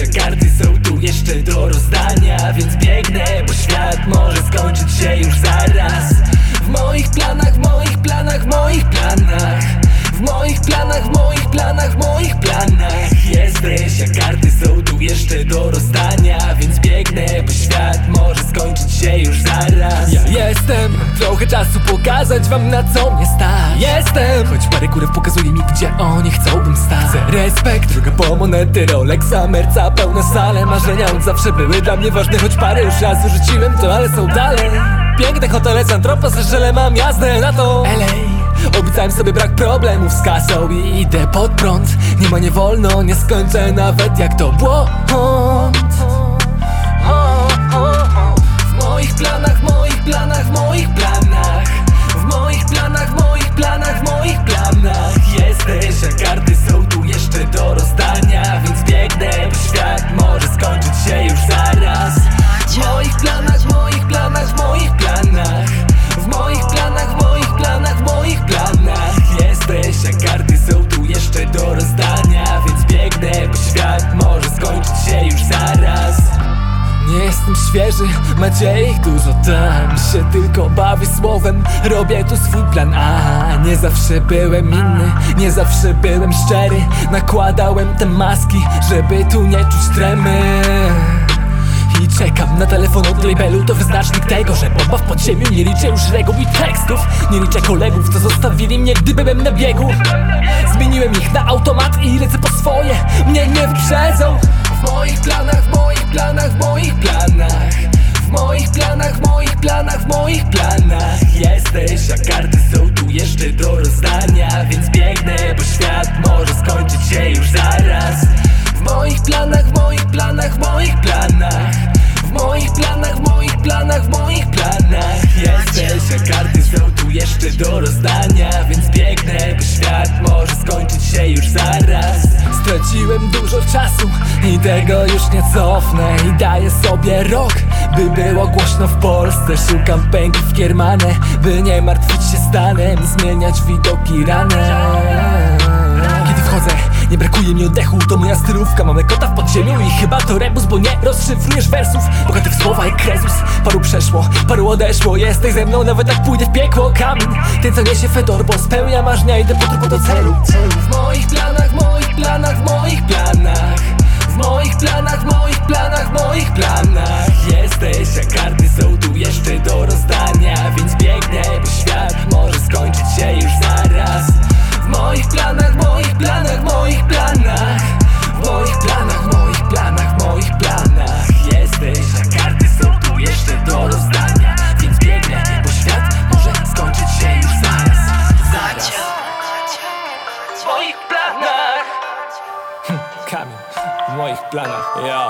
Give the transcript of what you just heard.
życia karty są tu jeszcze do rozdania Więc biegnę, bo świat może skończyć się już zaraz. W moich planach, w moich planach, w moich planach. W moich planach, w moich planach, w moich planach. Jesteś, a karty są tu jeszcze do rozdania Więc biegnę trochę czasu pokazać wam na co mnie stać. Jestem, choć parę kurew pokazuje mi gdzie oni chcą stać Chcę respekt, droga po monety, Rolexa, Merca, pełne sale. Marzenia od zawsze były dla mnie ważne, choć parę już razy rzuciłem to, ale są dalej. Piękne hotele, Santropo, Seszele, mam jazdę na to. LA Obiecałem sobie brak problemów z kasą i idę pod prąd. Nie ma nie wolno, nie skończę nawet jak to błąd jestem świeży, macie ich dużo tam Się tylko bawię słowem, robię tu swój plan A. Nie zawsze byłem inny, nie zawsze byłem szczery. Nakładałem te maski, żeby tu nie czuć tremy. I czekam na telefon od labelu To wyznacznik tego, że bomba w podziemiu. Nie liczę już reguł i tekstów. Nie liczę kolegów, co zostawili mnie, gdy byłem na biegu. Zmieniłem ich na automat i lecę po swoje. Mnie nie wyprzedzą W moich planach, w moich planach, w moich planach. W moich planach, w moich planach, w moich planach. Jesteś, a karty są tu jeszcze do rozdania. Więc biegnę, bo świat może skończyć się już zaraz. W moich planach, w moich planach, w moich planach. W moich planach, w moich planach, w moich planach. Jesteś, a karty są tu jeszcze do rozdania. Więc biegnę, bo świat może skończyć się już zaraz Straciłem dużo czasu i tego już nie cofnę. I daję sobie rok, by było głośno w Polsce. Szukam pęki w kiermane, by nie martwić się stanem Zmieniać widoki ranem Kiedy wchodzę, nie brakuje mi oddechu To moja stylówka, mamy kota w podziemiu I chyba to rebus, bo nie rozszyfrujesz wersów. Bogaty w słowa jak Krezus. Paru przeszło, paru odeszło. Jesteś ze mną, nawet jak pójdę w piekło Kamień, ten co niesie fedor Bo spełnia marzenia, idę po trupu do celu. W moich planach, w moich planach, w moich planach. W moich planach, w moich planach, w moich planach. Jesteś, a karty są tu jeszcze do rozdania Więc biegnę, bo świat może skończyć się już zaraz. W moich planach, w moich planach, w moich planach. W moich planach, w moich planach, w moich planach. Jesteś, a karty są tu jeszcze do rozdania Więc biegnę, bo świat może skończyć się już zaraz. Zaraz. W moich planach Kamień, w moich planach, ja